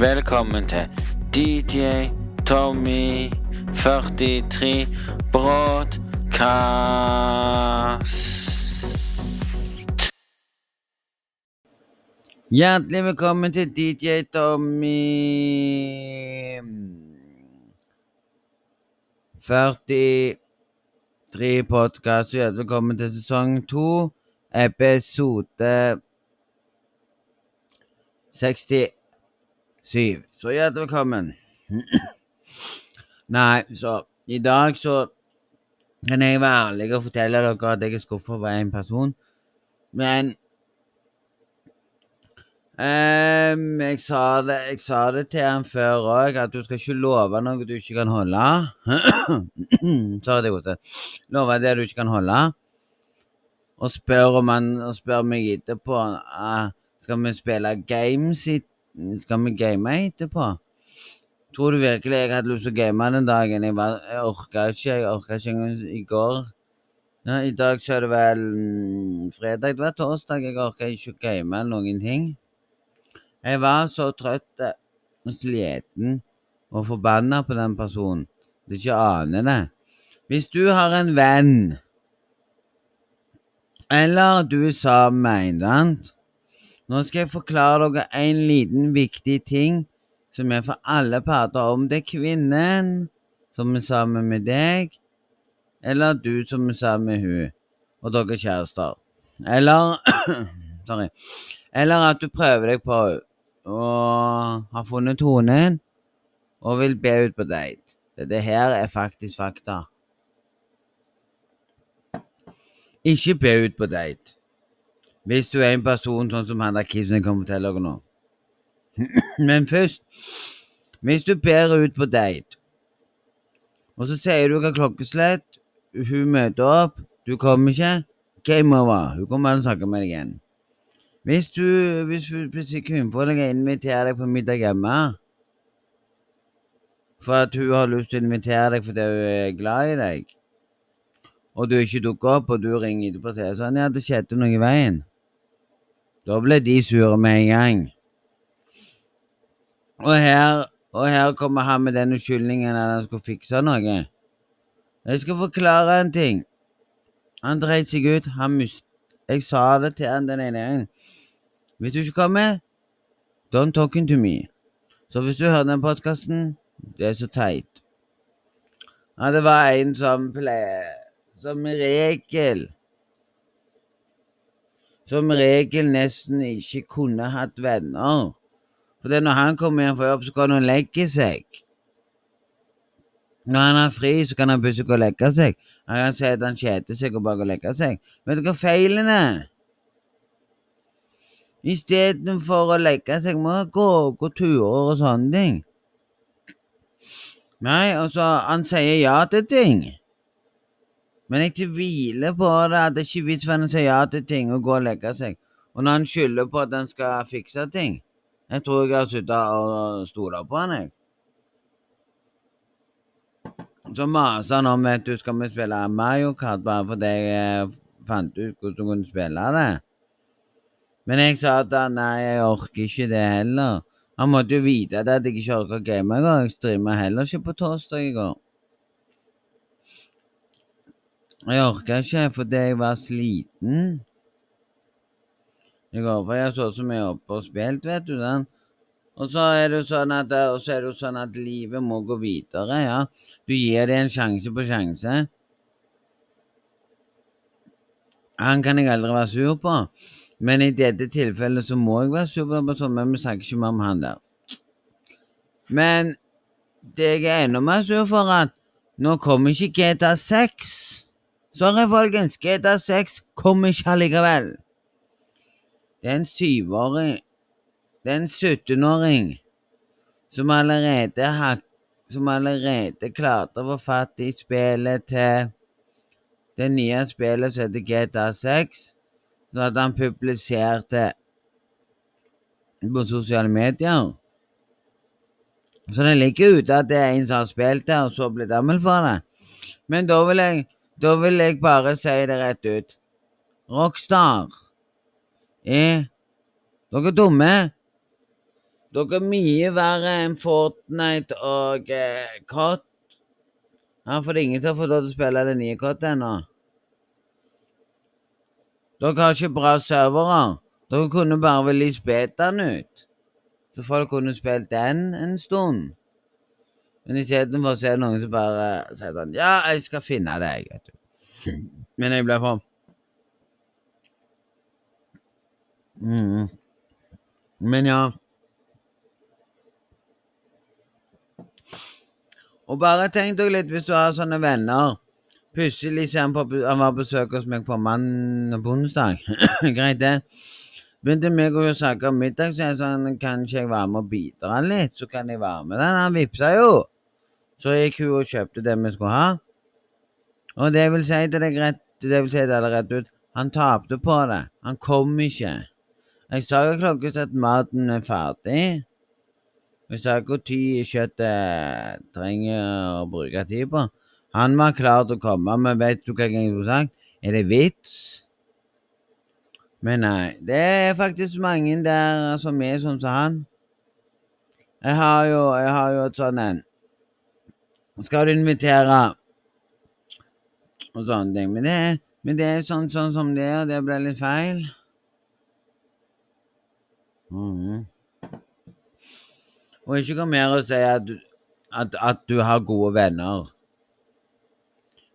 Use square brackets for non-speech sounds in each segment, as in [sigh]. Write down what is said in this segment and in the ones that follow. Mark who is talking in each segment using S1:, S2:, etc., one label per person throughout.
S1: Velkommen til DJ Tommy 43 Broadcast. Hjertelig velkommen til DJ Tommy 43 podkast. Hjertelig velkommen til sesong to, episode 67. Så hjertelig velkommen. Nei, så i dag så kan jeg være ærlig og fortelle dere at jeg er skuffa over en person. Men um, jeg, sa det, jeg sa det til han før òg, at du skal ikke love noe du ikke kan holde. [clears throat] Sorry, det gått. Love det du ikke kan holde. Og spør om han spør meg etterpå uh, Skal vi spille games i Skal vi game etterpå? Tror du virkelig jeg hadde lyst til å game den dagen? Jeg, var, jeg orka ikke. Jeg orka ikke engang i går. Ja, I dag så er det vel mm, fredag. Det var torsdag. Jeg orka ikke å game noen ting. Jeg var så trøtt og sliten og forbanna på den personen. Du ikke aner det. Hvis du har en venn, eller du er sammen med en, sant? Nå skal jeg forklare dere en liten viktig ting som er for alle parter. Om det er kvinnen som er sammen med deg, eller du som er sammen med hun, og dere er kjærester. Eller [clears throat] Sorry. Eller at du prøver deg på og har funnet tonen og vil be ut på date. Dette her er faktisk fakta. Ikke be ut på date. Hvis du er en person sånn som han der kisen jeg kommer til dere nå. [clears throat] Men først Hvis du ber ut på date, og så sier du hva klokkeslett, hun møter opp, du kommer ikke, game over. Hun kommer og snakker med deg igjen. Hvis du hvis kvinnfolk inviterer deg på middag hjemme for at hun har lyst til å invitere deg fordi hun er glad i deg, og du ikke dukker opp, og du ringer etterpå og sier sånn ja, det skjedde noe i veien, da ble de sure med en gang. Og her, og her kommer han med den unnskyldningen at han skulle fikse noe. Jeg skal forklare en ting. Han dreit seg ut. Han mist... Jeg sa det til han den ene gangen. Hvis du ikke kommer, don't talking to me. Så hvis du hører den podkasten, det er så teit. Ja, det var en som pleier Som regel Som regel nesten ikke kunne hatt venner. For når han kommer hjem fra jobb, så kan han legge seg. Når han har fri, så kan han plutselig gå og legge seg. Han kan si at han kjeder seg og bare gå og legge seg. Vet du hva feilen er? Istedenfor å legge seg, må han gå, gå turer og sånne ting. Nei, altså, han sier ja til ting. Men jeg tviler på det, at det er ikke vits for han å si ja til ting og gå og legge seg. Og når han skylder på at han skal fikse ting Jeg tror jeg har sittet og stola på han, jeg. Så maser han om vet du, skal vi spille Mario Kart bare fordi jeg fant ut hvordan du kunne spille det. Men jeg sa at nei, jeg orker ikke det heller. Han måtte jo vite at jeg ikke orker å game engang. Jeg streama heller ikke på torsdag i går. Jeg orka ikke fordi jeg var sliten. Går for jeg så så mye oppe og spilt, vet du. den. Og så er det sånn at, sånn at livet må gå videre, ja. Du gir det en sjanse på sjanse. Han kan jeg aldri være sur på, men i dette tilfellet så må jeg være sur på en person, men vi snakker ikke mer om han der. Men det jeg er enda mer sur for, at nå kommer ikke GTA 6. Sorry, folkens, GTA 6 kommer ikke allikevel. Det er en syvåring Det er en 17-åring som allerede har som allerede klarte å få fatt i spillet til det nye spillet som heter GTA 6, så at han publiserte på sosiale medier. Så det ligger ute at det er en som har spilt det, og så blitt gammel for det. Men da vil jeg, da vil jeg bare si det rett ut. Rockstar er Dere er dumme. Dere er mye verre enn Fortnite og eh, COD. Ja, for det ingen som har fått lov til å spille det nye Cot ennå. Dere har ikke bra servere. Dere kunne bare release betaen ut. Så folk kunne spilt den en stund. Men istedenfor så er det noen som bare sier sånn Ja, jeg skal finne deg, vet du. Men jeg ble for mm. Men ja. Og bare tenk deg litt hvis du har sånne venner. Plutselig ser han, på, han var på besøk hos meg på mandag på onsdag. [clears throat] Greit, det. Begynte meg å snakke om middag, så jeg sånn Kan ikke jeg være med og bidra litt? Så kan jeg være med den. Han vippsa jo. Så gikk hun og kjøpte det vi skulle ha. Og det vil si deg rett, det vil si det rett ut, han tapte på det. Han kom ikke. Jeg sa jo klokka at maten er ferdig. Jeg sa hvor tid kjøttet trenger å bruke tid på. Han var klar til å komme, men vet du hva jeg skulle sagt? Er det vits? Men nei, det er faktisk mange der som er sånn som han. Jeg har jo, jeg har jo et sånn en skal du invitere og sånne ting. Men det, men det er sånn, sånn, som det og det ble litt feil. Mm. Og ikke kom her og si at, at, at, du har gode venner.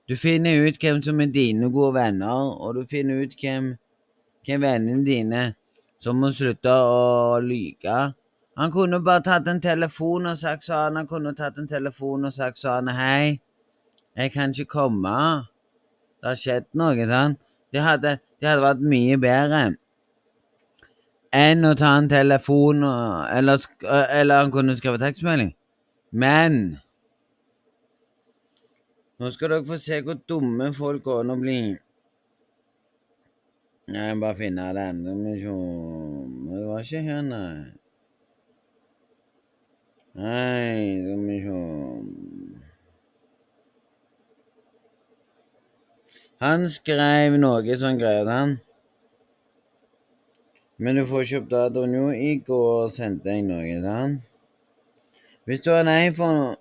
S1: Du finner ut hvem som er dine gode venner, og du finner ut hvem, hvem vennene dine som må slutte å lyge han kunne bare tatt en telefon og sagt sånn. Han kunne tatt en telefon og sagt sånn Hei, jeg kan ikke komme. Det har skjedd noe, sånn. Det hadde, det hadde vært mye bedre enn å ta en telefon eller, eller han kunne skrevet tekstmelding. Men nå skal dere få se hvor dumme folk går an å bli. Jeg bare finne den. Det var ikke her, nei. Nei, skal vi sjå Han skrev noe sånn greier, han. Men du får ikke opp datoen jo. I går sendte jeg noe, sant? Hvis du har en iPhone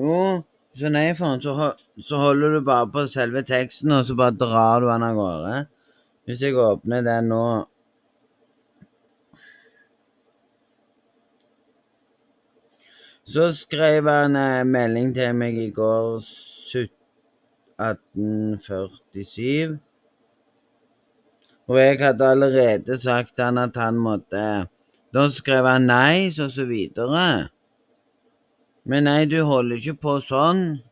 S1: Jo, hvis du har en iPhone, så, så holder du bare på selve teksten, og så bare drar du den av gårde. Hvis jeg åpner den nå Så skrev han en melding til meg i går 1847. Og jeg hadde allerede sagt han at han måtte Da skrev han nei, og så videre. Men nei, du holder ikke på sånn.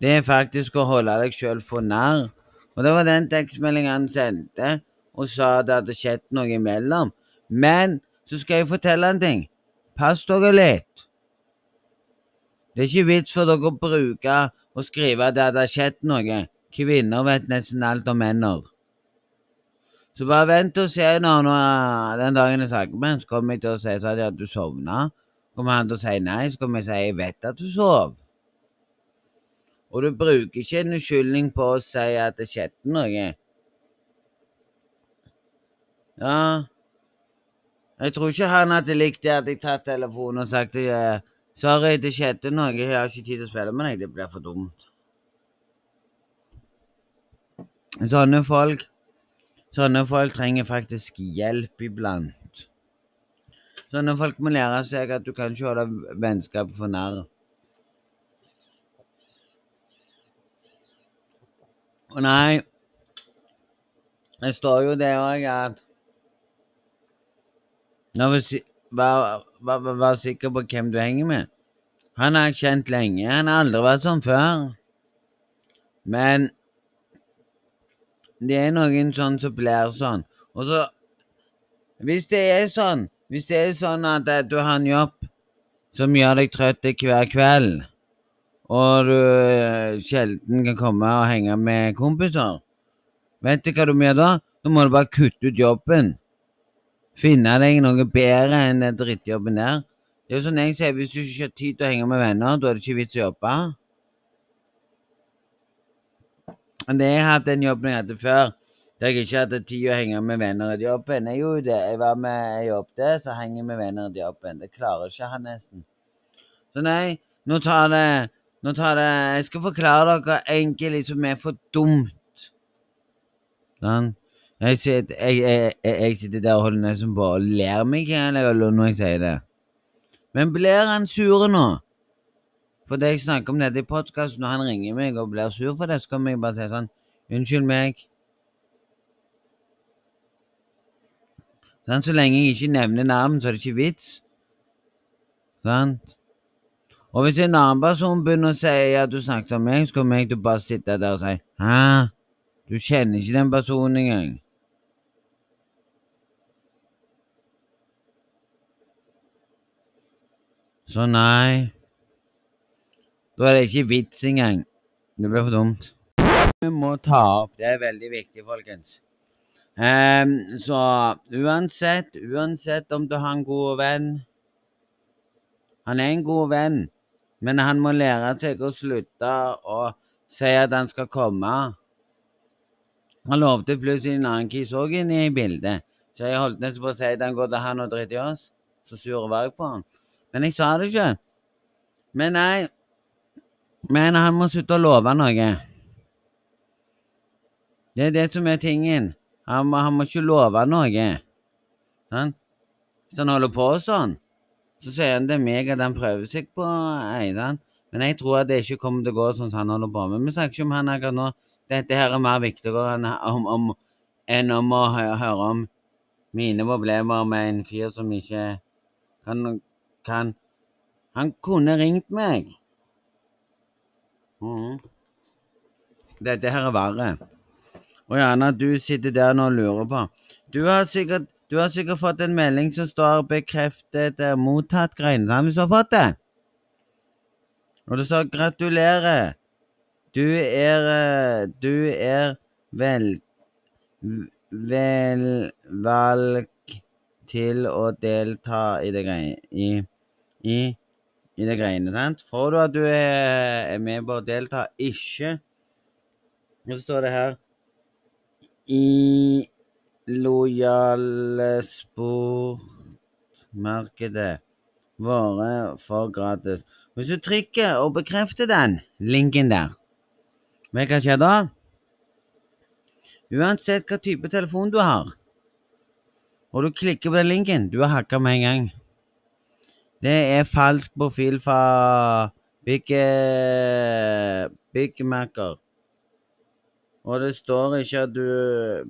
S1: Det er faktisk å holde deg sjøl for narr. Og det var den tekstmeldingen han sendte, og sa det hadde skjedd noe imellom. Men så skal jeg fortelle en ting. Pass dere litt. Det er ikke vits for dere å bruke og skrive at det hadde skjedd noe. Kvinner vet nesten alt om menner. Så bare vent og se når, når den dagen jeg snakker med ham, så kommer jeg til å si at du sovna. Kommer han til å si nei, så kommer jeg til å si jeg vet at du sov. Og du bruker ikke en unnskyldning på å si at det skjedde noe. Ja, jeg tror ikke han hadde likt det at jeg tatt telefonen og sagt jeg sorry, det skjedde noe, jeg har ikke tid til å spille med deg, det blir for dumt. Sånne folk Sånne folk trenger faktisk hjelp iblant. Sånne folk må lære seg at du kan ikke holde vennskapet for narr. Nei, det står jo det òg at Vær, vær, sikker på hvem du henger med. Han har jeg kjent lenge. Han har aldri vært sånn før. Men det er noen sånn som blir sånn. Og så Hvis det er sånn, hvis det er sånn at du har en jobb som gjør deg trøtt hver kveld, og du uh, sjelden kan komme og henge med kompiser, vet du hva du må gjøre da? Da må du bare kutte ut jobben finne deg noe bedre enn den drittjobben der. Det er jo sånn jeg sier, Hvis du ikke har tid til å henge med venner, da er det ikke vits å jobbe. Det jeg hadde den jobben jeg hadde før, der jeg ikke hadde tid å henge med venner i jobben. Jeg gjorde det. Jeg var med jeg jobbet, så henger jeg med venner i jobben. Det klarer ikke han nesten. Så nei, nå tar det Nå tar det Jeg skal forklare dere egentlig som er for dumt. Sånn. Jeg sitter, jeg, jeg, jeg, jeg sitter der og holder nesten på og ler meg når jeg sier det. Men blir han sur nå? For det jeg snakker om dette i podkasten, når han ringer meg og blir sur for det, så kan jeg bare si sånn Unnskyld meg. Sånn, så lenge jeg ikke nevner navn, så er det ikke vits. Sant? Og hvis en annen person begynner å si at du snakket om meg, så kommer jeg til å bare sitte der og si Hæ? Du kjenner ikke den personen engang. Så nei Da er det ikke vits engang. Det blir for dumt. Vi må ta opp. Det er veldig viktig, folkens. Um, så uansett, uansett om du har en god venn Han er en god venn, men han må lære seg å slutte å si at han skal komme. Han lovte plutselig en annen kis òg inne i bildet, så jeg holdt nesten på å si at han går til han og driter i oss. Så sur var jeg på han. Men jeg sa det ikke. Men nei Men han må slutte å love noe. Det er det som er tingen. Han må, han må ikke love noe. Sånn? Hvis han holder på sånn, så sier han det er meg at han prøver seg på Eidan. Men jeg tror at det ikke kommer til å gå sånn som han holder på med. Vi snakker ikke om han akkurat nå. Dette her er mer viktigere enn om, om, enn om å høre om mine problemer med en fyr som ikke kan, kan Han kunne ringt meg. Mm. Dette her er verre. Og gjerne at du sitter der nå og lurer på. Du har sikkert, du har sikkert fått en melding som står 'bekreftet eh, mottatt' greiene. Hvis du har fått det? Og det står 'gratulerer'. Du er eh, Du er vel velvalgt til å delta i det greiene i, i, i det greiene, sant? Får du at du er, er med på å delta? Ikke. Og så står det her i lojale sportmarkedet vare for gratis. Hvis du trykker og bekrefter den linken der, vet du hva skjer da? Uansett hva type telefon du har, og du klikker på den linken, du er hacka med en gang. Det er falsk profil fra Big, Big. Og det står ikke at du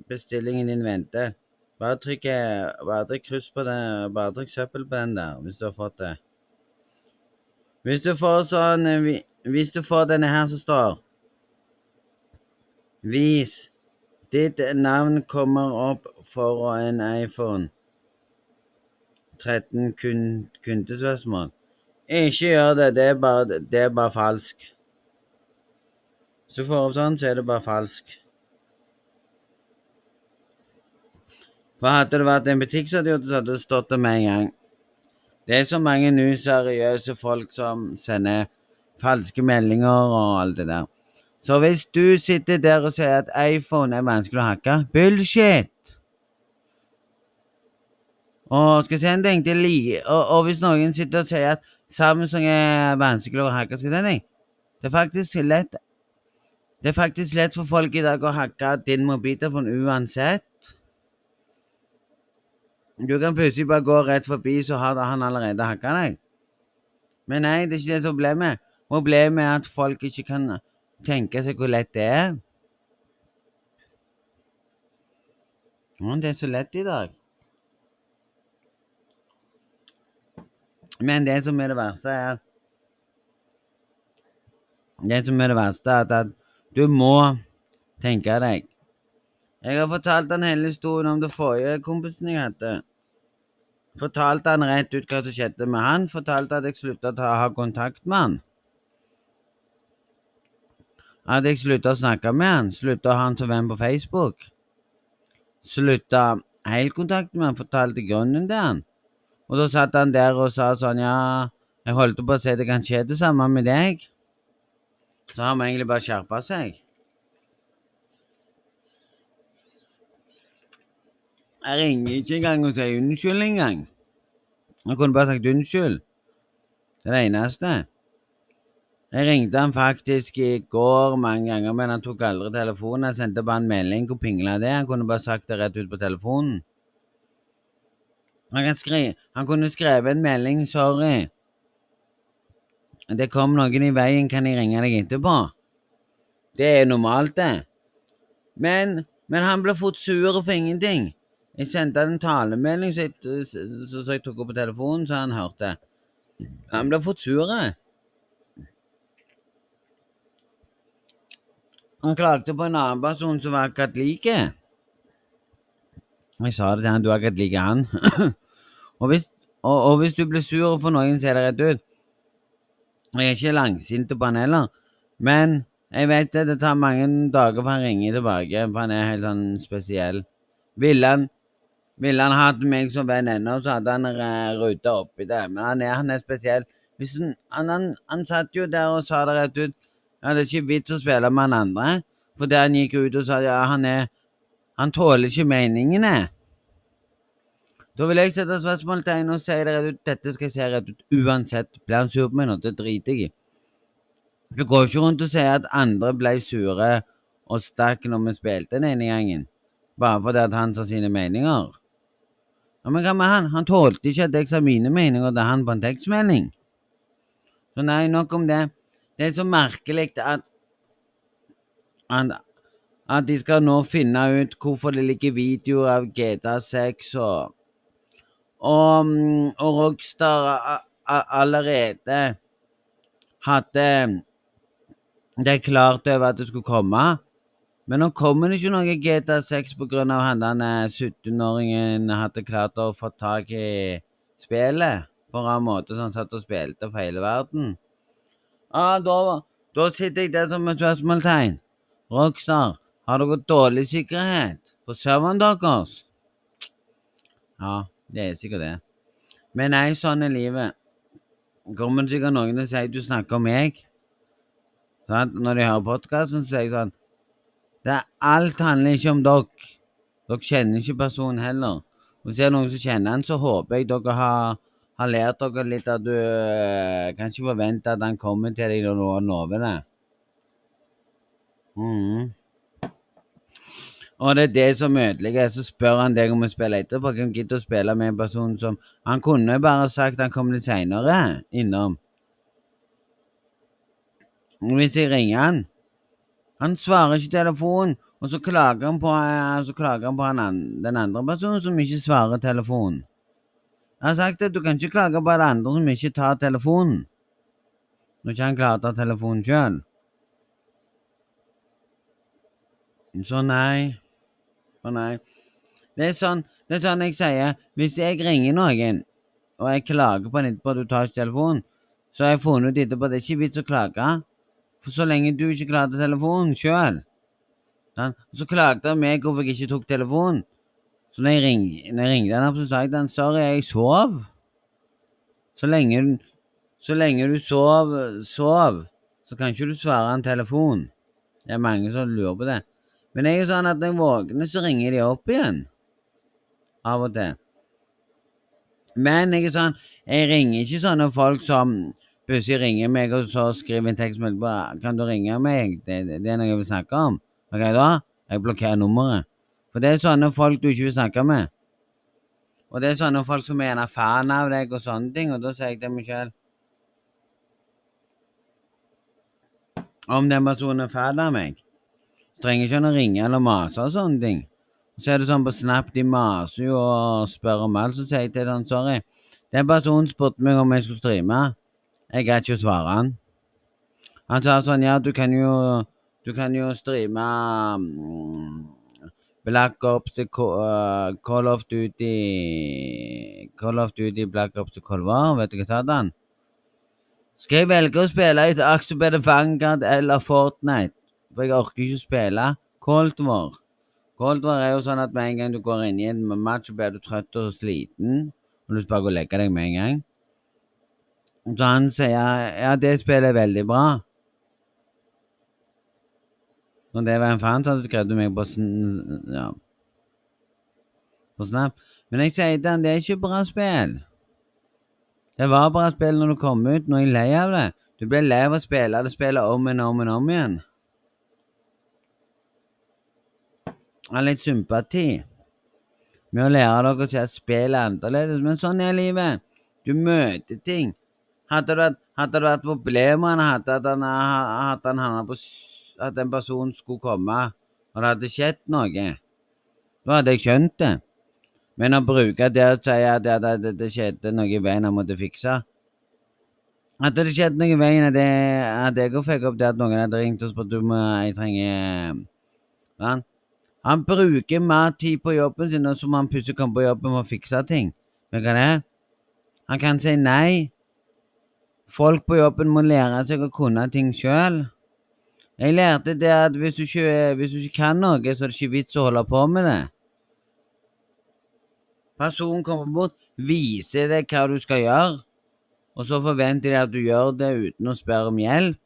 S1: bestillingen din venter. Bare trykk, bare kryss på den, bare trykk søppel på den der, hvis du har fått det. Hvis du får sånn Hvis du får denne her som står Vis. Ditt navn kommer opp for en iPhone 13 kun, kundespørsmål. Ikke gjør det. Det er bare, det er bare falsk. Hvis du får opp sånn, så er det bare falsk. For hadde det vært en butikk, så hadde det stått det med en gang. Det er så mange useriøse folk som sender falske meldinger og alt det der. Så hvis du sitter der og sier at iPhone er vanskelig å hacke Bullshit! Og skal en ting til og, og hvis noen sitter og sier at Samsung er vanskelig å hacke, skal jeg si en ting Det er faktisk lett det er faktisk lett for folk i dag å hacke din mobiltelefon uansett. Du kan plutselig bare gå rett forbi, så har han allerede hacka deg. Men nei, det er ikke det som er problemet. Problemet er at folk ikke kan tenke seg hvor lett det er. Det er så lett i dag. Men det som er det verste, er Det som er det verste, er at du må tenke deg. Jeg har fortalt han hele historien om det forrige kompisen jeg hadde. Fortalte han rett ut hva som skjedde med han. Fortalte at jeg slutta å ha kontakt med han. At jeg slutta å snakke med han. Slutta å ha han som venn på Facebook. Slutta helt kontakt med han. Fortalte grunnen til han. Og da satt han der og sa sånn Ja, jeg holdt på å si det kan skje det samme med deg. Så har vi egentlig bare skjerpa seg. Jeg ringer ikke engang og sier unnskyld engang. Han kunne bare sagt unnskyld. Det er det eneste. Jeg ringte han faktisk i går mange ganger, men han tok aldri telefonen. Jeg sendte bare en melding. Hvor pingla det? Han kunne bare sagt det rett ut på telefonen. Han, skri han kunne skrevet en melding 'sorry'. Det kom noen i veien, kan jeg ringe deg etterpå? Det er normalt, det. Men, men han ble fort sur for ingenting. Jeg sendte han en talemelding, så jeg, så, så jeg tok opp på telefonen, så han hørte. Han ble fort sur. Han klagde på en annen person som var akkurat like. Jeg sa det til han, du er akkurat like han. [clears throat] og, hvis, og, og, hvis, du blir sur for noen, ser det rett ut. Jeg er ikke langsint på han heller, men jeg vet at det tar mange dager før han ringer tilbake, for han er helt sånn spesiell. Ville han, ville han hatt meg som venn ennå, så hadde han ruta oppi det, men han er, han er spesiell. Han, han, han, satt jo der og sa det rett ut. Ja, det er ikke vits å spille med han andre, for der han gikk ut og sa ja, han er Han tåler ikke meningene. Da vil jeg sette spørsmålstegn og si det rett ut. Dette skal jeg si rett ut uansett. Blir han sur på meg nå, det driter jeg i. Du går ikke rundt og sier at andre ble sure og stakk når vi spilte den ene gangen, bare fordi at han sa sine meninger. Ja, Men hva med han? Han tålte ikke at jeg sa mine meninger til han på en tekstmelding. Så nei, nok om det. Det er så merkelig at, at, at de skal nå finne ut hvorfor det ligger videoer av GTA6 og og, og Rockstar allerede hadde det klart over at det skulle komme. Men nå kommer det ikke noe GTA6 pga. han denne 17-åringen hadde klart å få tak i spillet på en måte, så han satt og spilte for hele verden. Ja, da, da sitter jeg der som et spørsmålstegn. Rockstar, har dere dårlig sikkerhet på serveren deres? Ja, det er sikkert det. Men nei, sånn er livet. Kommer det sikkert noen som sier du snakker om meg. Sånn, når de hører podkasten, sier jeg sånn er, Alt handler ikke om dere. Dere kjenner ikke personen heller. Hvis det er noen som kjenner han, så håper jeg dere har har lært dere litt at du øh, kan ikke forvente at han kommer til deg når du lover det. Mm. Og det er det som ødelegger. Så spør han deg om å spille etterpå. Hvem gidder å spille med en person som Han kunne bare sagt han kom litt seinere innom. Hvis jeg ringer han Han svarer ikke telefonen, og så klager han på, så klager han på han, den andre personen som ikke svarer telefonen. Jeg har sagt at du kan ikke klage på alle andre som ikke tar telefonen. Når ikke han klarer å ta telefonen sjøl. Så nei. Så nei. Det er, sånn, det er sånn jeg sier. Hvis jeg ringer noen, og jeg klager på en etterpå du tar ikke telefonen, så har jeg funnet ut etterpå at det er ikke vits å klage. For så lenge du ikke klarte telefonen sjøl. Så klagde han meg hvorfor jeg ikke tok telefonen. Så når jeg, ring, når jeg ringte han opp, så sa jeg til han sorry, jeg sov. Så lenge, så lenge du sov, sov, så kan ikke du svare en telefon. Det er mange som lurer på det. Men det er jo sånn at når jeg våkner, så ringer de opp igjen. Av og til. Men jeg er sånn, jeg ringer ikke sånne folk som plutselig ringer meg og så skriver en tekstmelding på Kan du ringe meg? Det, det, det er noe jeg vil snakke om. Ok, da? Jeg blokkerer nummeret. For det er sånne folk du ikke vil snakke med. Og det er sånne folk som er gjerne fan av deg og sånne ting, og da sier jeg til meg sjøl Om den personen er fan av meg, trenger ikke han å ringe eller mase og sånne ting. Så er det sånn på Snap, de maser jo og spør om alt, så sier jeg til han sorry. Den personen spurte meg om jeg skulle streame. Jeg gadd ikke å svare han. Han sa sånn ja, du kan jo, du kan jo streame um, Black Ops til uh, Call of Duty Call of Duty Black Ops til Cold War, vet du hva sa han? Skal jeg velge å spille i Axobed Vanguard eller Fortnite? For jeg orker ikke å spille Cold War. Cold War er jo sånn at med en gang du går inn i en match, så blir du trøtt og sliten. Og du bare går og legger deg med en gang. Så han sier ja, det spillet er veldig bra. Når det var en fan som hadde skrevet meg på, ja, på Snap. Men jeg sier til han, det er ikke bra spill. Det var bra spill når du kom ut. Nå er jeg lei av det. Du blir lei av å spille det spillet om og om og om igjen. Jeg har litt sympati med å lære dere å se at spillet er annerledes, men sånn er livet. Du møter ting. Hadde det, hadde det vært problemer hadde, at han, at, på, at en person skulle komme, og det hadde skjedd noe, da hadde jeg skjønt det. Men å bruke det å si at det, det, det skjedde noe i veien han måtte fikse Hadde det skjedd noe i veien at jeg, òg fikk opp det at noen hadde ringt og spurt om jeg trenger sånn? Han bruker mer tid på jobben sin, og som han plutselig kommer på jobben for å fikse ting. Men hva det er? Han kan si nei. Folk på jobben må lære seg å kunne ting sjøl. Jeg lærte det at hvis du, ikke, hvis du ikke kan noe, så er det ikke vits å holde på med det. Personen kommer bort, viser deg hva du skal gjøre, og så forventer de at du gjør det uten å spørre om hjelp.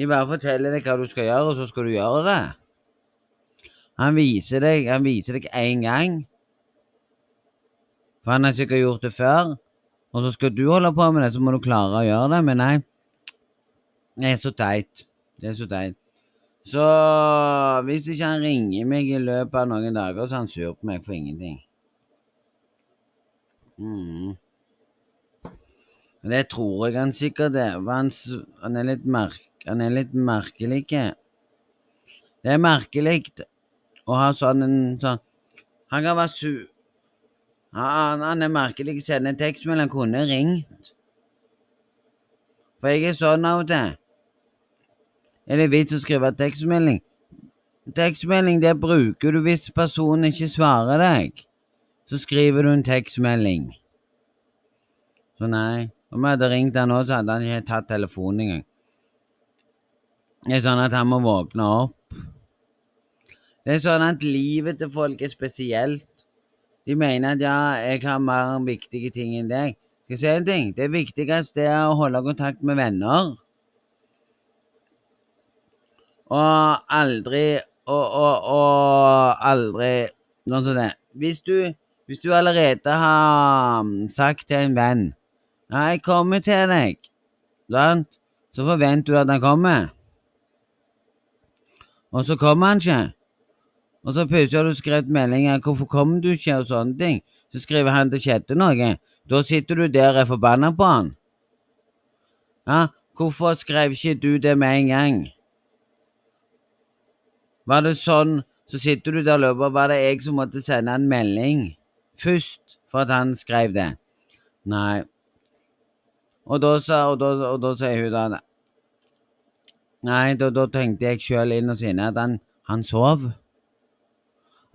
S1: De bare forteller deg hva du skal gjøre, og så skal du gjøre det. Han viser deg han viser deg én gang, for han har sikkert gjort det før. Og så skal du holde på med det, så må du klare å gjøre det. Men nei, det er så teit. Det er så teit. Så hvis ikke han ringer meg i løpet av noen dager, så er han sur på meg for ingenting. Mm. Det tror jeg han sikkert er. Han, han, er litt merk, han er litt merkelig. Det er merkelig å ha sånn en sånn Han kan være su... han, han er merkelig å sende en tekstmelding. Han kunne ringt. For jeg er sånn av og til. Er det vits å skrive tekstmelding? Tekstmelding det bruker du hvis personen ikke svarer deg. Så skriver du en tekstmelding. Så nei. Om jeg hadde ringt han nå, så hadde han ikke tatt telefonen engang. Det er sånn at han må våkne opp. Det er sånn at livet til folk er spesielt. De mener at ja, jeg har mer viktige ting enn deg. Skal jeg si en ting? Det viktigste er å holde kontakt med venner. Og aldri Og, og, og aldri Sånn som det. Hvis du, hvis du allerede har sagt til en venn ja, 'Jeg kommer til deg', sant? så forventer du at han kommer. Og så kommer han ikke. Og så plutselig har du skrevet meldinger 'Hvorfor kom du ikke?' og sånne ting. Så skriver han 'Det skjedde noe'. Da sitter du der og er forbanna på han. Ja, hvorfor skrev ikke du det med en gang? Var det sånn, så sitter du der og løper, var det jeg som måtte sende en melding først for at han skrev det? Nei. Og da sa, og da, og da sier hun da Nei, da, da tenkte jeg sjøl inn og sinne at han, han sov.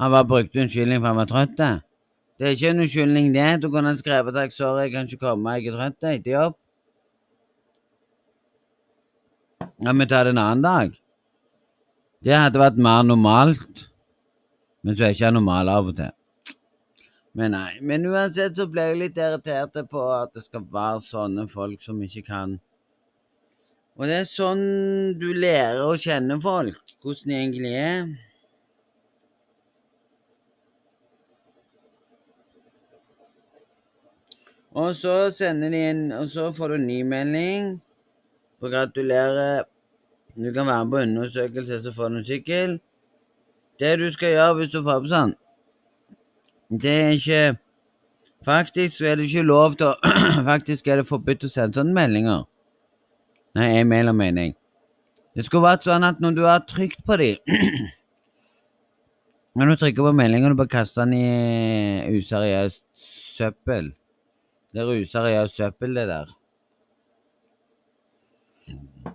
S1: Han bare brukte unnskyldning for han var trøtt. Det er ikke en unnskyldning, det. Du kunne skrevet takk, 'sorry, jeg kan ikke komme, jeg er trøtt etter jobb'. Ja, vi tar det en annen dag. Det hadde vært mer normalt. Men så er ikke normal av og til. Men nei, men uansett så ble jeg litt irritert på at det skal være sånne folk som ikke kan Og det er sånn du lærer å kjenne folk, hvordan de egentlig er. Og så sender de inn, og så får du en ny melding. Og gratulerer. Du kan være med på undersøkelse, så får du en sykkel. Det du skal gjøre hvis du får på sånn, det er ikke Faktisk så er det ikke lov til å [clears throat] Faktisk er det forbudt å sende sånne meldinger. Nei, e-mail mening. Det skulle vært sånn at når du har trykt på dem [clears throat] Når du trykker på meldingen, du bare kaster den i useriøst søppel det er useriøst søppel, det der.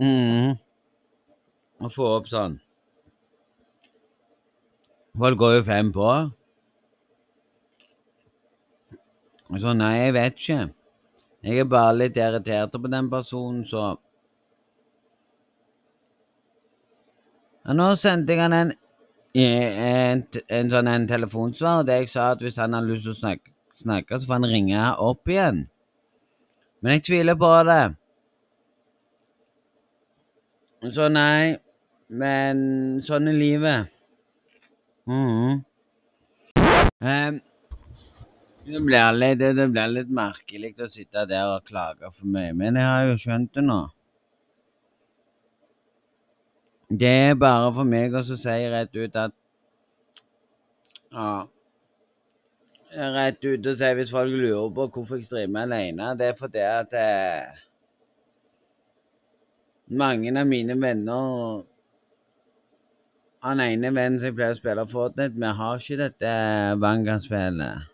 S1: mm. Å få opp sånn. Folk går jo fem på. Så nei, jeg vet ikke. Jeg er bare litt irritert på den personen, så ja, Nå sendte jeg han en, en, en, sånn en telefonsvar, og det jeg sa at hvis han har lyst til å snakke snakke, så får han ringe opp igjen. Men jeg tviler på det. Så nei, men sånn er livet. Mhm. Um, det, blir litt, litt merkelig å sitte der og klage for meg, men jeg har jo skjønt det nå. Det er bare for meg å si rett ut at Ja. Rett ut og si hvis folk lurer på hvorfor jeg streamer alene, det er fordi at eh, mange av mine venner Han ene vennen som jeg pleier å spille Fortnite med, har ikke dette Vanguard-spillet.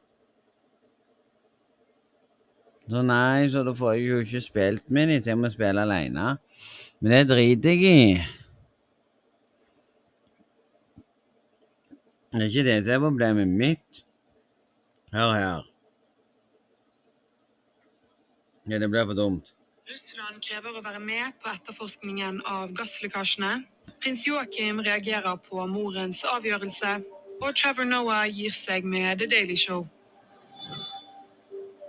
S1: Så nei, så da får jeg jo ikke spilt med dem, så jeg må spille alene. Men det driter jeg i. Det er ikke det som er problemet mitt. Hør her. Ja, det ble for dumt.
S2: Russland krever å være med på etterforskningen av gasslekkasjene. Prins Joakim reagerer på morens avgjørelse. Og Trevor Noah gir seg med The Daily Show.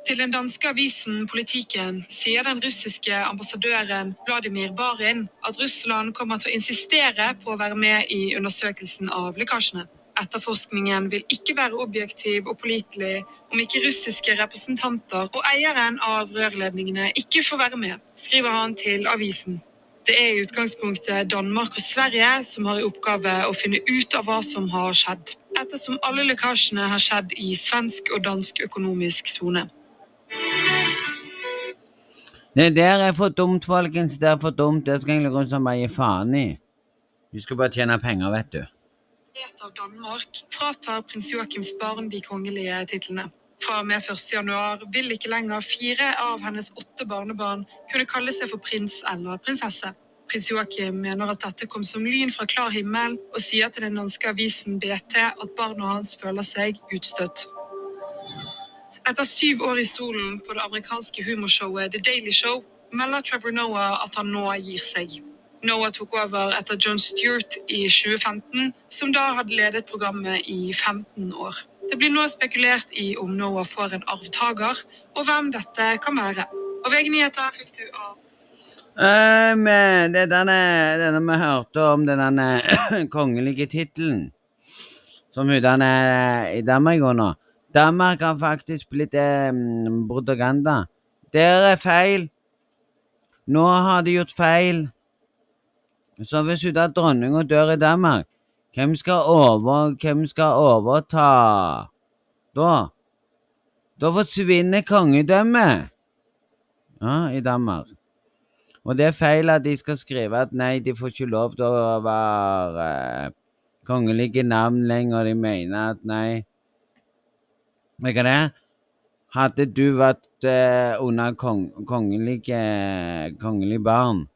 S2: Til den danske avisen Politiken sier den russiske ambassadøren Vladimir Barin at Russland kommer til å insistere på å være med i undersøkelsen av lekkasjene. Etterforskningen vil ikke være objektiv og pålitelig om ikke russiske representanter og eieren av rørledningene ikke får være med, skriver han til avisen. Det er i utgangspunktet Danmark og Sverige som har i oppgave å finne ut av hva som har skjedd, ettersom alle lekkasjene har skjedd i svensk og dansk økonomisk sone.
S1: Det der er for dumt, folkens. Det er for dumt. Det skal egentlig Russland bare gi faen i. Vi skal bare tjene penger, vet du.
S2: Dekret av Danmark fratar prins Joakims barn de kongelige titlene. Fra og med 1. januar vil ikke lenger fire av hennes åtte barnebarn kunne kalle seg for prins eller prinsesse. Prins Joakim mener at dette kom som lyn fra klar himmel, og sier til den danske avisen BT at barna hans føler seg utstøtt. Etter syv år i stolen på det amerikanske humorshowet The Daily Show melder Trevor Noah at han nå gir seg. Noah tok over etter John Stewart i 2015, som da hadde ledet programmet i 15 år. Det blir nå spekulert i om Noah får en arvtaker, og hvem dette kan være. Og VG-nyheter fikk du av
S1: Um, det er denne, denne vi hørte om, denne [coughs] kongelige tittelen som hun er i Danmark under. Danmark har faktisk blitt eh, propaganda. Der er feil. Nå har de gjort feil. Så hvis hun da dronninga dør i Danmark, hvem skal, over, hvem skal overta da? Da forsvinner kongedømmet ja, i Danmark. Og det er feil at de skal skrive at nei, de får ikke lov til å være eh, kongelige navn lenger. De mener at nei Vet du det? Hadde du vært eh, under kong, kongelige, kongelig barn,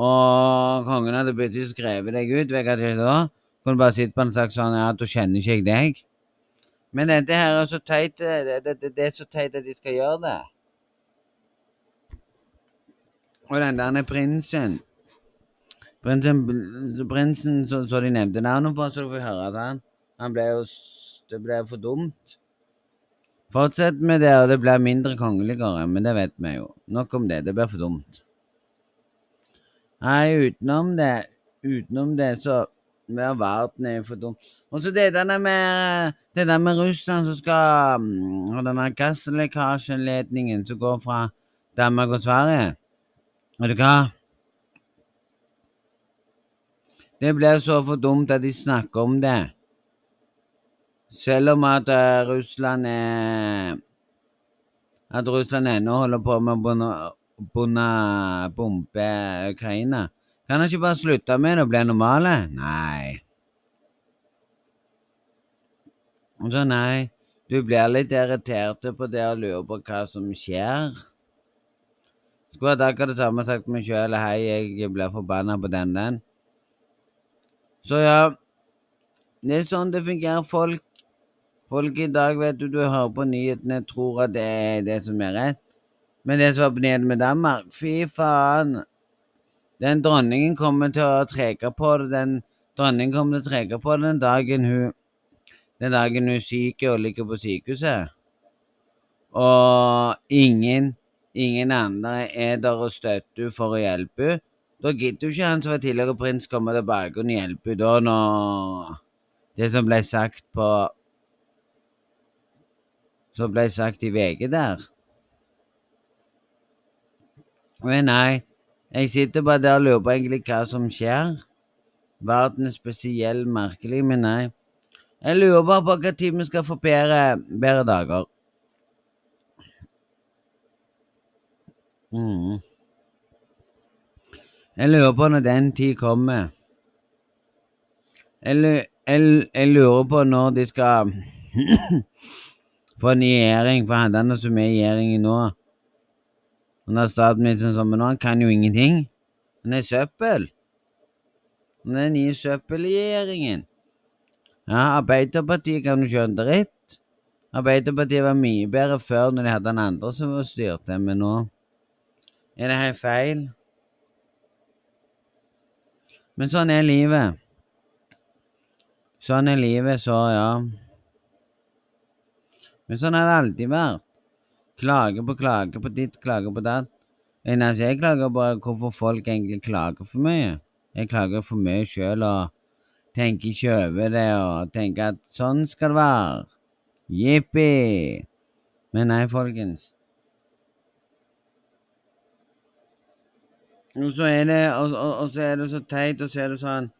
S1: og kongen hadde plutselig skrevet deg ut, det er da? Kunne bare sitte på en slags sånn ja, da kjenner ikke jeg deg. Men dette her er så teit, eh, det, det, det, det er så teit at de skal gjøre det. Og den der prinsen Prinsen, prinsen så, så de nevnte navnet på, så du får høre at han Han ble jo Det ble for dumt. Fortsett med det, og det blir mindre kongeligere, men det vet vi jo. Nok om det. Det blir for dumt. Nei, utenom det Utenom det, så blir verden er jo for dum. Og så det der med det der med Russland som skal mm, ha denne gasslekkasjeledningen som går fra Danmark og Sverige. Vet du hva? Det blir så for dumt at de snakker om det. Selv om at eh, Russland er At Russland ennå holder på med å bombe Ukraina. Kan han ikke bare slutte med det og bli normale? Nei. Og så nei, du blir litt irritert på det og lurer på hva som skjer. Skulle hatt akkurat det samme sagt meg sjøl. Hei, jeg blir forbanna på den, den. Så ja, det er sånn det fungerer. Folk Folk i dag, vet du, du hører på nyhetene, tror at det er det som er rett. Men det som var nede med Danmark, fy faen. Den dronningen kommer til å trege på det. Den dronningen kommer til å trege på det den dagen hun Den dagen hun er syk og ligger på sykehuset. Og ingen ingen andre er der og støtter henne for å hjelpe henne. Da gidder jo ikke han som var tidligere prins komme tilbake og hjelpe henne da når Det som ble sagt på Som ble sagt i VG der. Men nei, jeg sitter bare der og lurer på egentlig hva som skjer. Verden er spesiell, merkelig, men nei. Jeg lurer bare på hva tid vi skal få bedre, bedre dager. Mm. Jeg lurer på når den tid kommer. Jeg, lurer på når de skal [clears throat] få ny regjering, for han så er i nå Han er statsministeren som men han kan jo ingenting. Han er søppel. Han er den nye søppelregjeringen. Ja, Arbeiderpartiet kan jo skjønne dritt. Arbeiderpartiet var mye bedre før når de hadde den andre som styrte, men nå er det helt feil. Men sånn er livet. Sånn er livet, så ja. Men sånn har det alltid vært. Klage på klage på ditt, klage på datt. Eneste jeg klager er hvorfor folk egentlig klager for mye. Jeg klager for mye sjøl og tenker ikke over det og tenker at sånn skal det være. Jippi. Men nei, folkens. Og så er det, og, og, og så er det så teit, og så er det sånn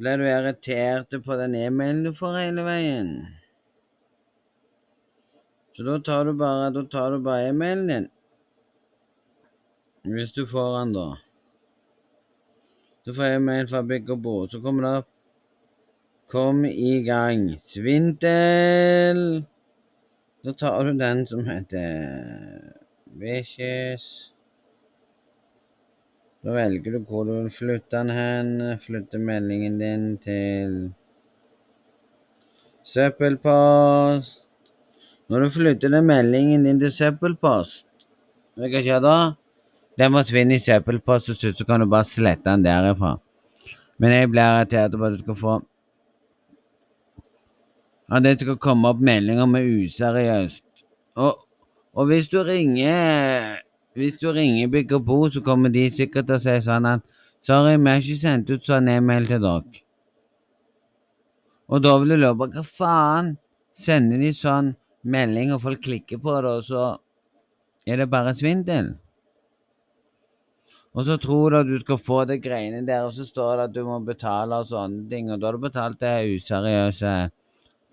S1: Blir du irritert på den e-mailen du får hele veien? Så da tar du bare, da tar du bare e-mailen din. Hvis du får den, da. Så får jeg mail fra Bygg og Bo. Så kommer det opp Kom i gang. Svindel. Da tar du den som heter Bikkjes. Da velger du hvor du vil flytte den hen. Flytte meldingen din til søppelpost. Når du flytter den meldingen din til søppelpost, vet du hva skjer da? Den forsvinner i søppelpost, og så kan du bare slette den derifra. Men jeg blir irritert på at du skal få At det skal komme opp meldinger med useriøst. Og, og hvis du ringer Hvis du ringer Bygg og Bo, så kommer de sikkert til å si sånn at Sorry, vi har ikke sendt ut sånn e-mail til dere. Og da vil du på hva faen? Sender de sånn melding, og folk klikker på det, og så er det bare svindel? Og så tror du at du skal få det greiene der, og så står det at du må betale og sånne ting, og da har du betalt til useriøse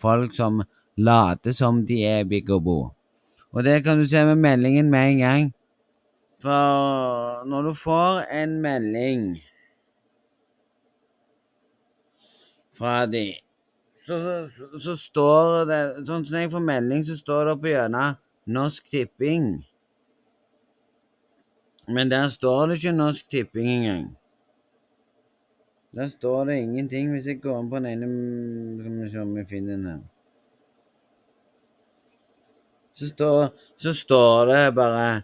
S1: folk som later som de er Big og Bo. Og det kan du se med meldingen med en gang. For når du får en melding fra de, så, så, så står det Sånn som jeg får melding, så står det på gjennom Norsk Tipping. Men der står det ikke Norsk Tipping engang. Der står det ingenting hvis jeg går inn på den ene Skal vi se om vi finner den her. Så står, så står det bare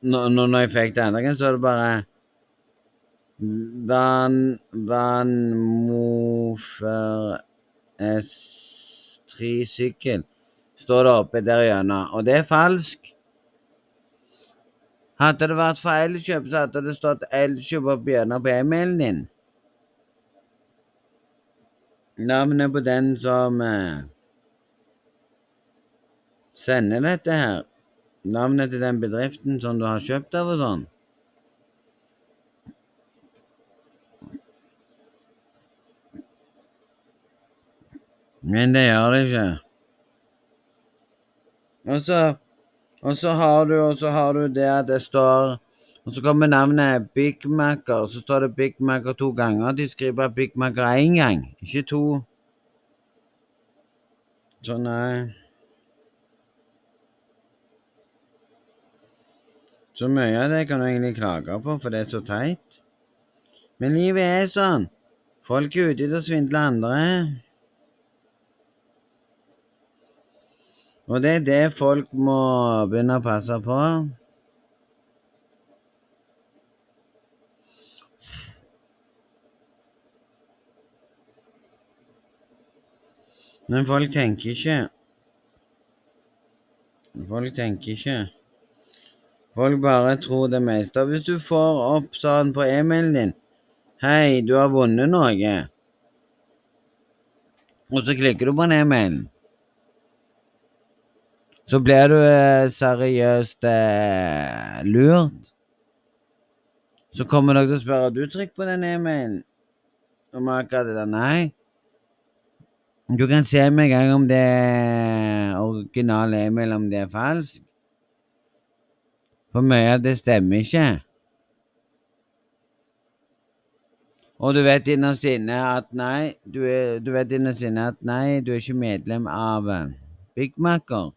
S1: Når, når jeg fikk det andre gangen, så er det bare Van, van Mofer S3 sykkel står det oppe der gjennom, og det er falsk. Hadde det vært fra Elkjøp, så hadde det stått Elkjøp og gjennom på e-mailen din. Navnet på den som eh, sender dette her. Navnet til den bedriften som du har kjøpt av og sånn. Men det gjør det ikke. Og så, og så har du, og så har du det at det står Og så kommer navnet Big Mac, og så står det Big Mac to ganger. De skriver Big Mac én gang, ikke to. Så nei. Så mye av det kan du egentlig klage på, for det er så teit. Men livet er sånn. Folk er ute etter å svindle andre. Og det er det folk må begynne å passe på. Men folk tenker ikke. Folk tenker ikke. Folk bare tror det meste. Hvis du får opp sånn på e-mailen din Hei, du har vunnet noe. og så klikker du på den e-mailen, så blir du eh, seriøst eh, lurt. Så kommer dere til å spørre du trykk på den e-mailen om akkurat det der. Nei. Du kan se med en gang om det er original e-mail, om det er falsk. For mye av det stemmer ikke. Og du vet innerst inne at nei, du, er, du vet innerst inne at nei, du er ikke medlem av eh, Big Macker.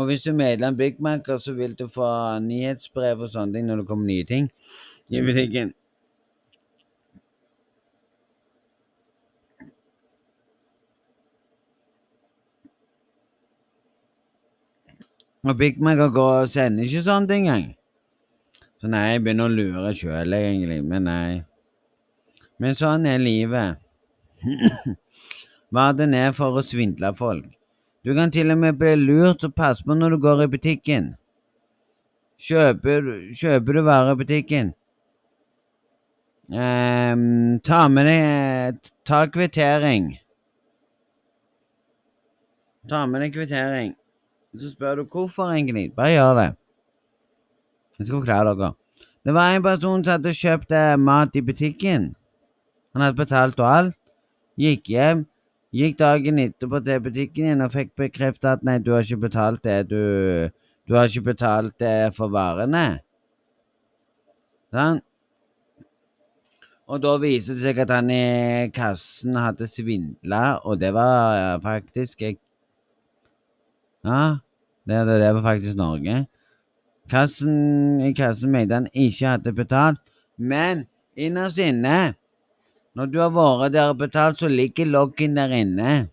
S1: Og hvis du er medlem Big Macker, så vil du få nyhetsbrev og sånne ting når det kommer nye ting i butikken. Og Big Macker går og sender ikke sånne ting engang. Så nei, jeg begynner å lure sjøl, egentlig. Men nei. Men sånn er livet. [clears throat] Det er for å svindle folk. Du kan til og med bli lurt, så pass på når du går i butikken. Kjøper, kjøper du varer i butikken, um, ta med deg Ta kvittering. Ta med deg kvittering. Så spør du hvorfor, egentlig. Bare gjør det. Jeg skal forklare dere. Det var en person som hadde kjøpt eh, mat i butikken. Han hadde betalt og alt. Gikk hjem. Gikk dagen etterpå til butikken igjen og fikk bekreftet at nei, du har ikke betalt det du Du har ikke betalt det for varene. Sånn. Og da viser det seg at han i kassen hadde svindla, og det var faktisk faktisk Ja, det, det var faktisk Norge. Kassen, I kassen mente han ikke hadde betalt, men innerst inne Når du har vært der og betalt, så ligger loggen der inne.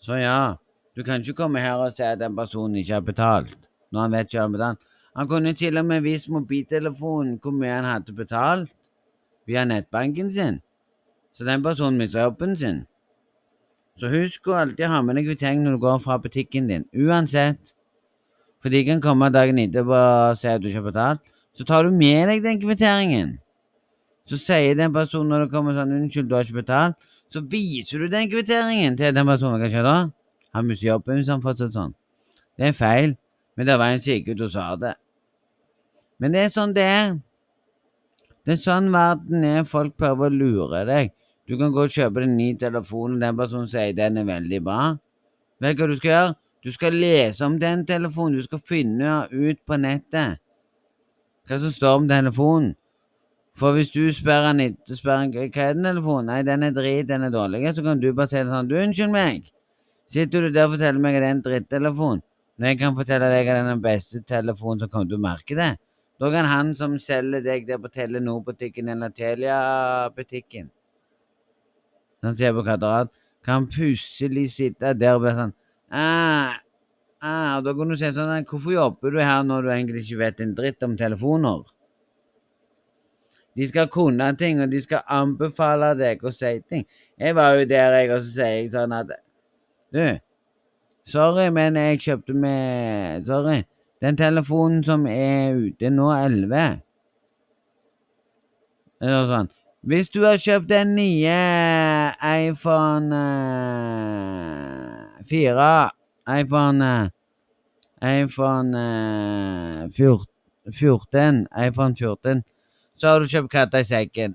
S1: Så ja, du kan ikke komme her og si at den personen ikke har betalt, når han vet ikke har betalt. Han kunne til og med vist mobiltelefonen hvor mye han hadde betalt via nettbanken sin. Så den personen mister jobben sin. Så husk å alltid ha med deg kvittering når du går fra butikken din, uansett. For de kan komme dagen etterpå og si at du ikke har betalt. Så tar du med deg den kvitteringen. Så sier den personen når det kommer sånn 'Unnskyld, du har ikke betalt', så viser du den kvitteringen til den personen. Hva skjer da? Han mister jobben hvis han fortsetter sånn. Det er feil, men det var en som gikk ut og sa det. Men det er sånn det er. Det er sånn verden er. Folk prøver å lure deg. Du kan gå og kjøpe den ny telefon, og den personen sier den er veldig bra. Vet du hva du skal gjøre? Du skal lese om den telefonen. Du skal finne ut på nettet hva som står om telefonen. For hvis du spør etter spør han, hva er den telefonen? Nei, den er drit, den er dårlig. Så kan du bare si sånn Du, unnskyld meg. Sitter du der og forteller meg at det er en drittelefon, når jeg kan fortelle deg at det er den beste telefonen som kommer til å merke det? Da kan han som selger deg der på Telenor-butikken eller Telia-butikken Han ser på Kvadrat, kan plutselig sitte der og bli sånn ah, ah, Da kan du si sånn Hvorfor jobber du her når du egentlig ikke vet en dritt om telefoner? De skal kunne ting, og de skal anbefale deg å si ting. Jeg var jo der, jeg, og så sier jeg sånn at Du, sorry, men jeg kjøpte med Sorry. Den telefonen som er ute nå, 11 Eller sånn. Hvis du har kjøpt den nye iPhone 4 iPhone iPhone 14 iPhone 14 så har du kjøpt katta i sekken.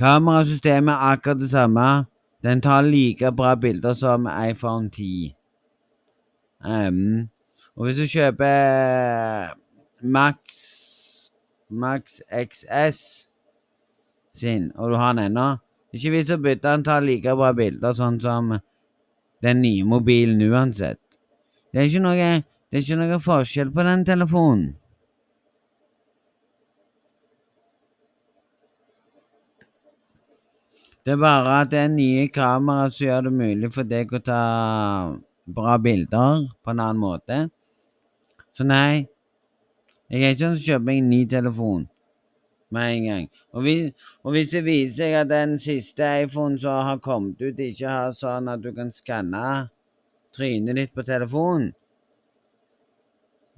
S1: Kamerasystemet er akkurat det samme. Den tar like bra bilder som iPhone 10. Um, og hvis du kjøper Max Max XS sin, og du har den ennå Ikke vits å bytte, den tar like bra bilder sånn som den nye mobilen uansett. Det er ikke noe, det er ikke noe forskjell på den telefonen. Det er bare at det er nye kameraer som gjør det mulig for deg å ta bra bilder på en annen måte. Så nei, jeg er ikke sånn som kjøper meg en ny telefon med en gang. Og hvis, og hvis, det viser seg at den siste iPhone som har kommet ut, ikke har sånn at du kan skanne trynet ditt på telefonen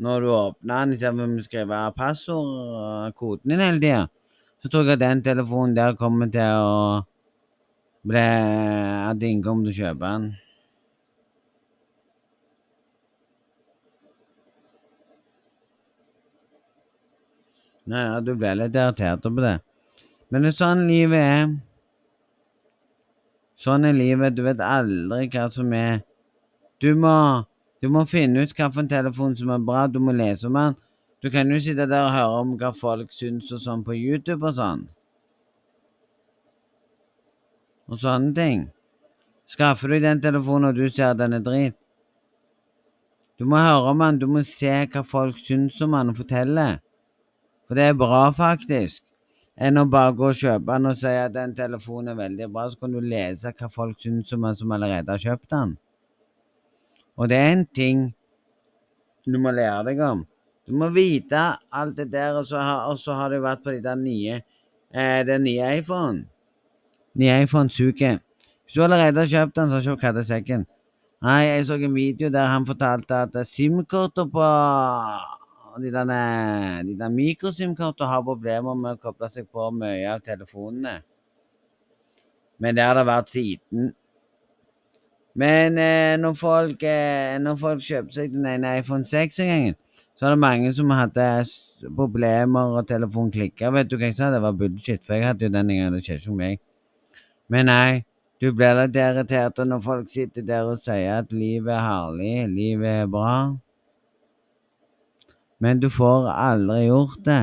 S1: når du åpner den, istedenfor å skrive passord og koden din hele tida, så tror jeg at den telefonen der kommer til å At ingen kommer til å kjøpe den. Nei, ja, du ble litt irritert på det. Men det er sånn livet er. Sånn er livet. Du vet aldri hva som er Du må, du må finne ut hvilken telefon som er bra. Du må lese om den. Du kan jo sitte der og høre om hva folk syns og sånn på YouTube og sånn. Og sånne ting. Skaffer du den telefonen og du ser den er drit. Du må høre om den, du må se hva folk syns om den og fortelle. For det er bra, faktisk. Enn å bare gå og kjøpe den og si at den telefonen er veldig bra, så kan du lese hva folk syns om den som allerede har kjøpt den. Og det er en ting du må lære deg om. Du må vite alt det der, og så har, og så har du vært på de nye eh, den nye iPhone. Nye iPhone suger. Hvis du allerede har kjøpt den, så kjøp kattesekken. Nei, jeg så en video der han fortalte at SIM-kortet på de der, de der mikrosim-kortene har problemer med å koble seg på mye av telefonene. Men det har det vært siden. Men eh, når, folk, eh, når folk kjøper seg den ene iPhone 6 en gang, så er det mange som hadde problemer, og telefonen klikka. Vet du hva jeg sa? Det var bullshit, for jeg hadde jo den gangen. Det skjedde ikke med meg. Men nei, du blir litt irritert når folk sitter der og sier at livet er herlig, livet er bra. Men du får aldri gjort det.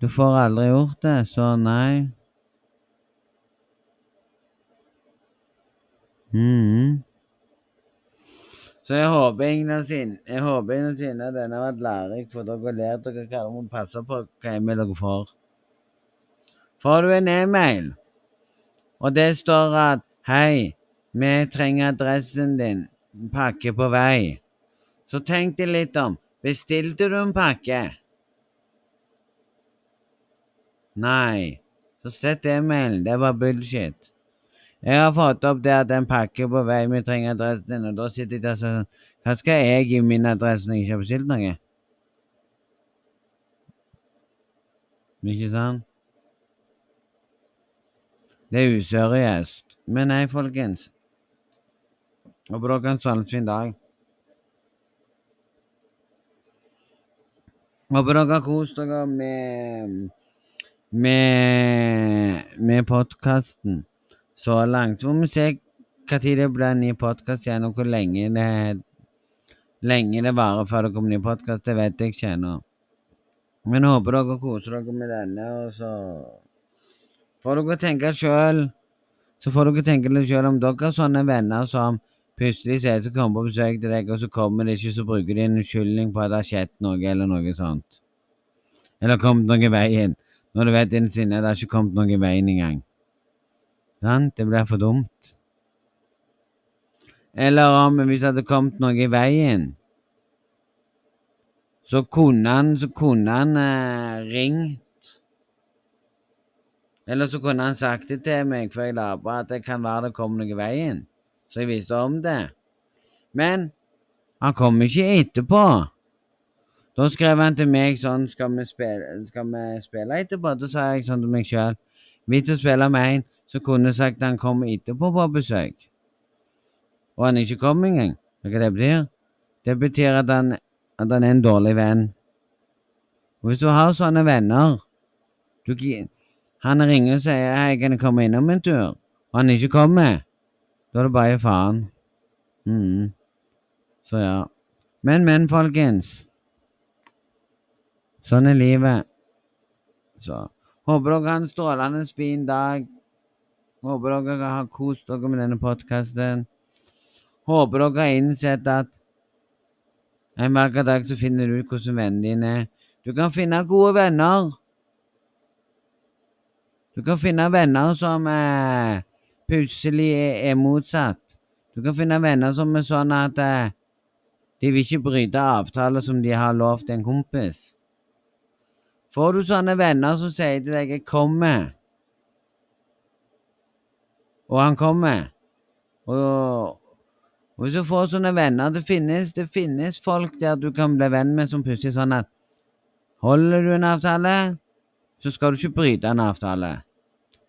S1: Du får aldri gjort det, så nei. Mhm. Så jeg håper innerst inne at denne har vært lærerik for dere og lært dere hva dere må passe på hva e-mail dere får. Får du en e-mail, og det står at 'Hei, vi trenger adressen din. Pakke på vei', så tenk deg litt om. Bestilte du en pakke? Nei. Så slett e-mailen. Det var bullshit. Jeg har fått opp det at en pakke på vei, vi trenger adressen din, og da sitter jeg der sånn Hva skal jeg gi min adresse når jeg ikke har bestilt noe? Ikke sant? Det er useriøst. Men nei, folkens. Håper dere en sånn fin dag. Håper dere har kost dere med med, med podkasten så langt. Så må vi se når det blir en ny podkast igjen, og hvor lenge det, lenge det varer før det kommer ny podkast. Det vet jeg ikke ennå. Men jeg håper dere koser dere med denne, og så får dere tenke sjøl. Så får dere tenke litt sjøl om dere har sånne venner som plutselig sier som kommer på besøk til deg, og så kommer de ikke, så bruker de en unnskyldning på at det har skjedd noe, eller noe sånt. Eller kommet noe i veien. Når du vet innerst inne at det har ikke kommet noe i veien engang. Sant? Det blir for dumt. Eller om hvis det hadde kommet noe i veien, så kunne han, så kunne han eh, ringt. Eller så kunne han sagt det til meg før jeg la på, at det kan være det kom noe i veien. Så jeg visste om det. Men han kom ikke etterpå. Da skrev han til meg sånn Skal vi spille, skal vi spille etterpå? Da sa jeg sånn til meg sjøl Hvis å spiller med en, så kunne sagt han kommer etterpå på besøk. Og han ikke kom engang. Vet du hva det betyr? Det betyr at han, at han er en dårlig venn. Og hvis du har sånne venner du, Han ringer og sier 'Hei, kan jeg komme innom en tur?' og han ikke kommer, da er det bare faen. Mm. Så ja. Men, men, folkens. Sånn er livet. Så håper dere har en strålende fin dag. Håper dere har kost dere med denne podkasten. Håper dere har innsett at en vakker dag så finner du ut hvordan vennene dine er. Du kan finne gode venner. Du kan finne venner som eh, plutselig er, er, motsatt. Du kan finne venner som er sånn at eh, de vil ikke bryte avtaler som de har lovt en kompis. Får du sånne venner som sier til deg 'jeg kommer', og han kommer, og, Og hvis du får sånne venner Det finnes, det finnes folk der du kan bli venn med som plutselig sånn at Holder du en avtale, så skal du ikke bryte en avtale.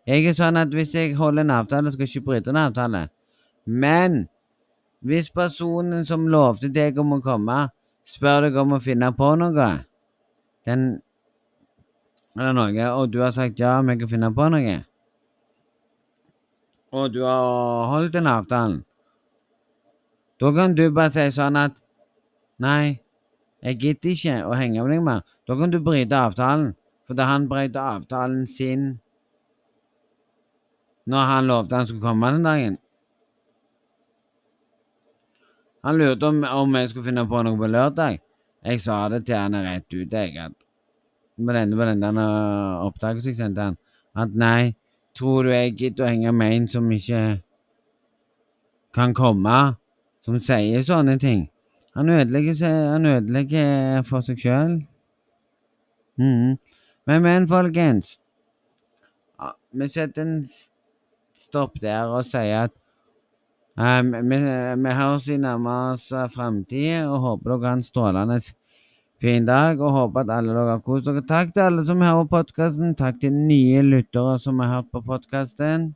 S1: Jeg er sånn at hvis jeg holder en avtale, skal jeg ikke bryte en avtale. Men hvis personen som lovte deg om å komme, spør deg om å finne på noe den, eller noe, og du har sagt ja, vi kan finne på noe, og du har holdt den avtalen, da kan du bare si sånn at Nei, jeg gidder ikke å henge med deg mer. Da kan du bryte avtalen, for da han brøt avtalen sin når han lovte han skulle komme den dagen. Han lurte om, om jeg skulle finne på noe på lørdag. Jeg sa det til han rett ut, jeg, at på denne, på denne der opptakelsen jeg sendte han, at nei, tror du jeg gidder å henge med en som ikke kan komme, som sier sånne ting? Han ødelegger, seg, han ødelegger for seg sjøl. Mm. Men, men, folkens. Ja, vi setter en stopp der og sier at um, vi, vi høres i nærmeste framtid og håper dere har en strålende fin dag. Og håper at alle dere har kost dere. Takk til alle som hører podkasten. Takk til nye lyttere som har hørt på podkasten.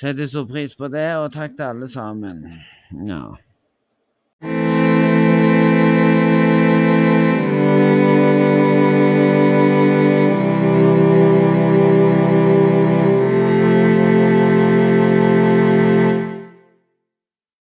S1: Setter stor pris på det, og takk til alle sammen. Ja.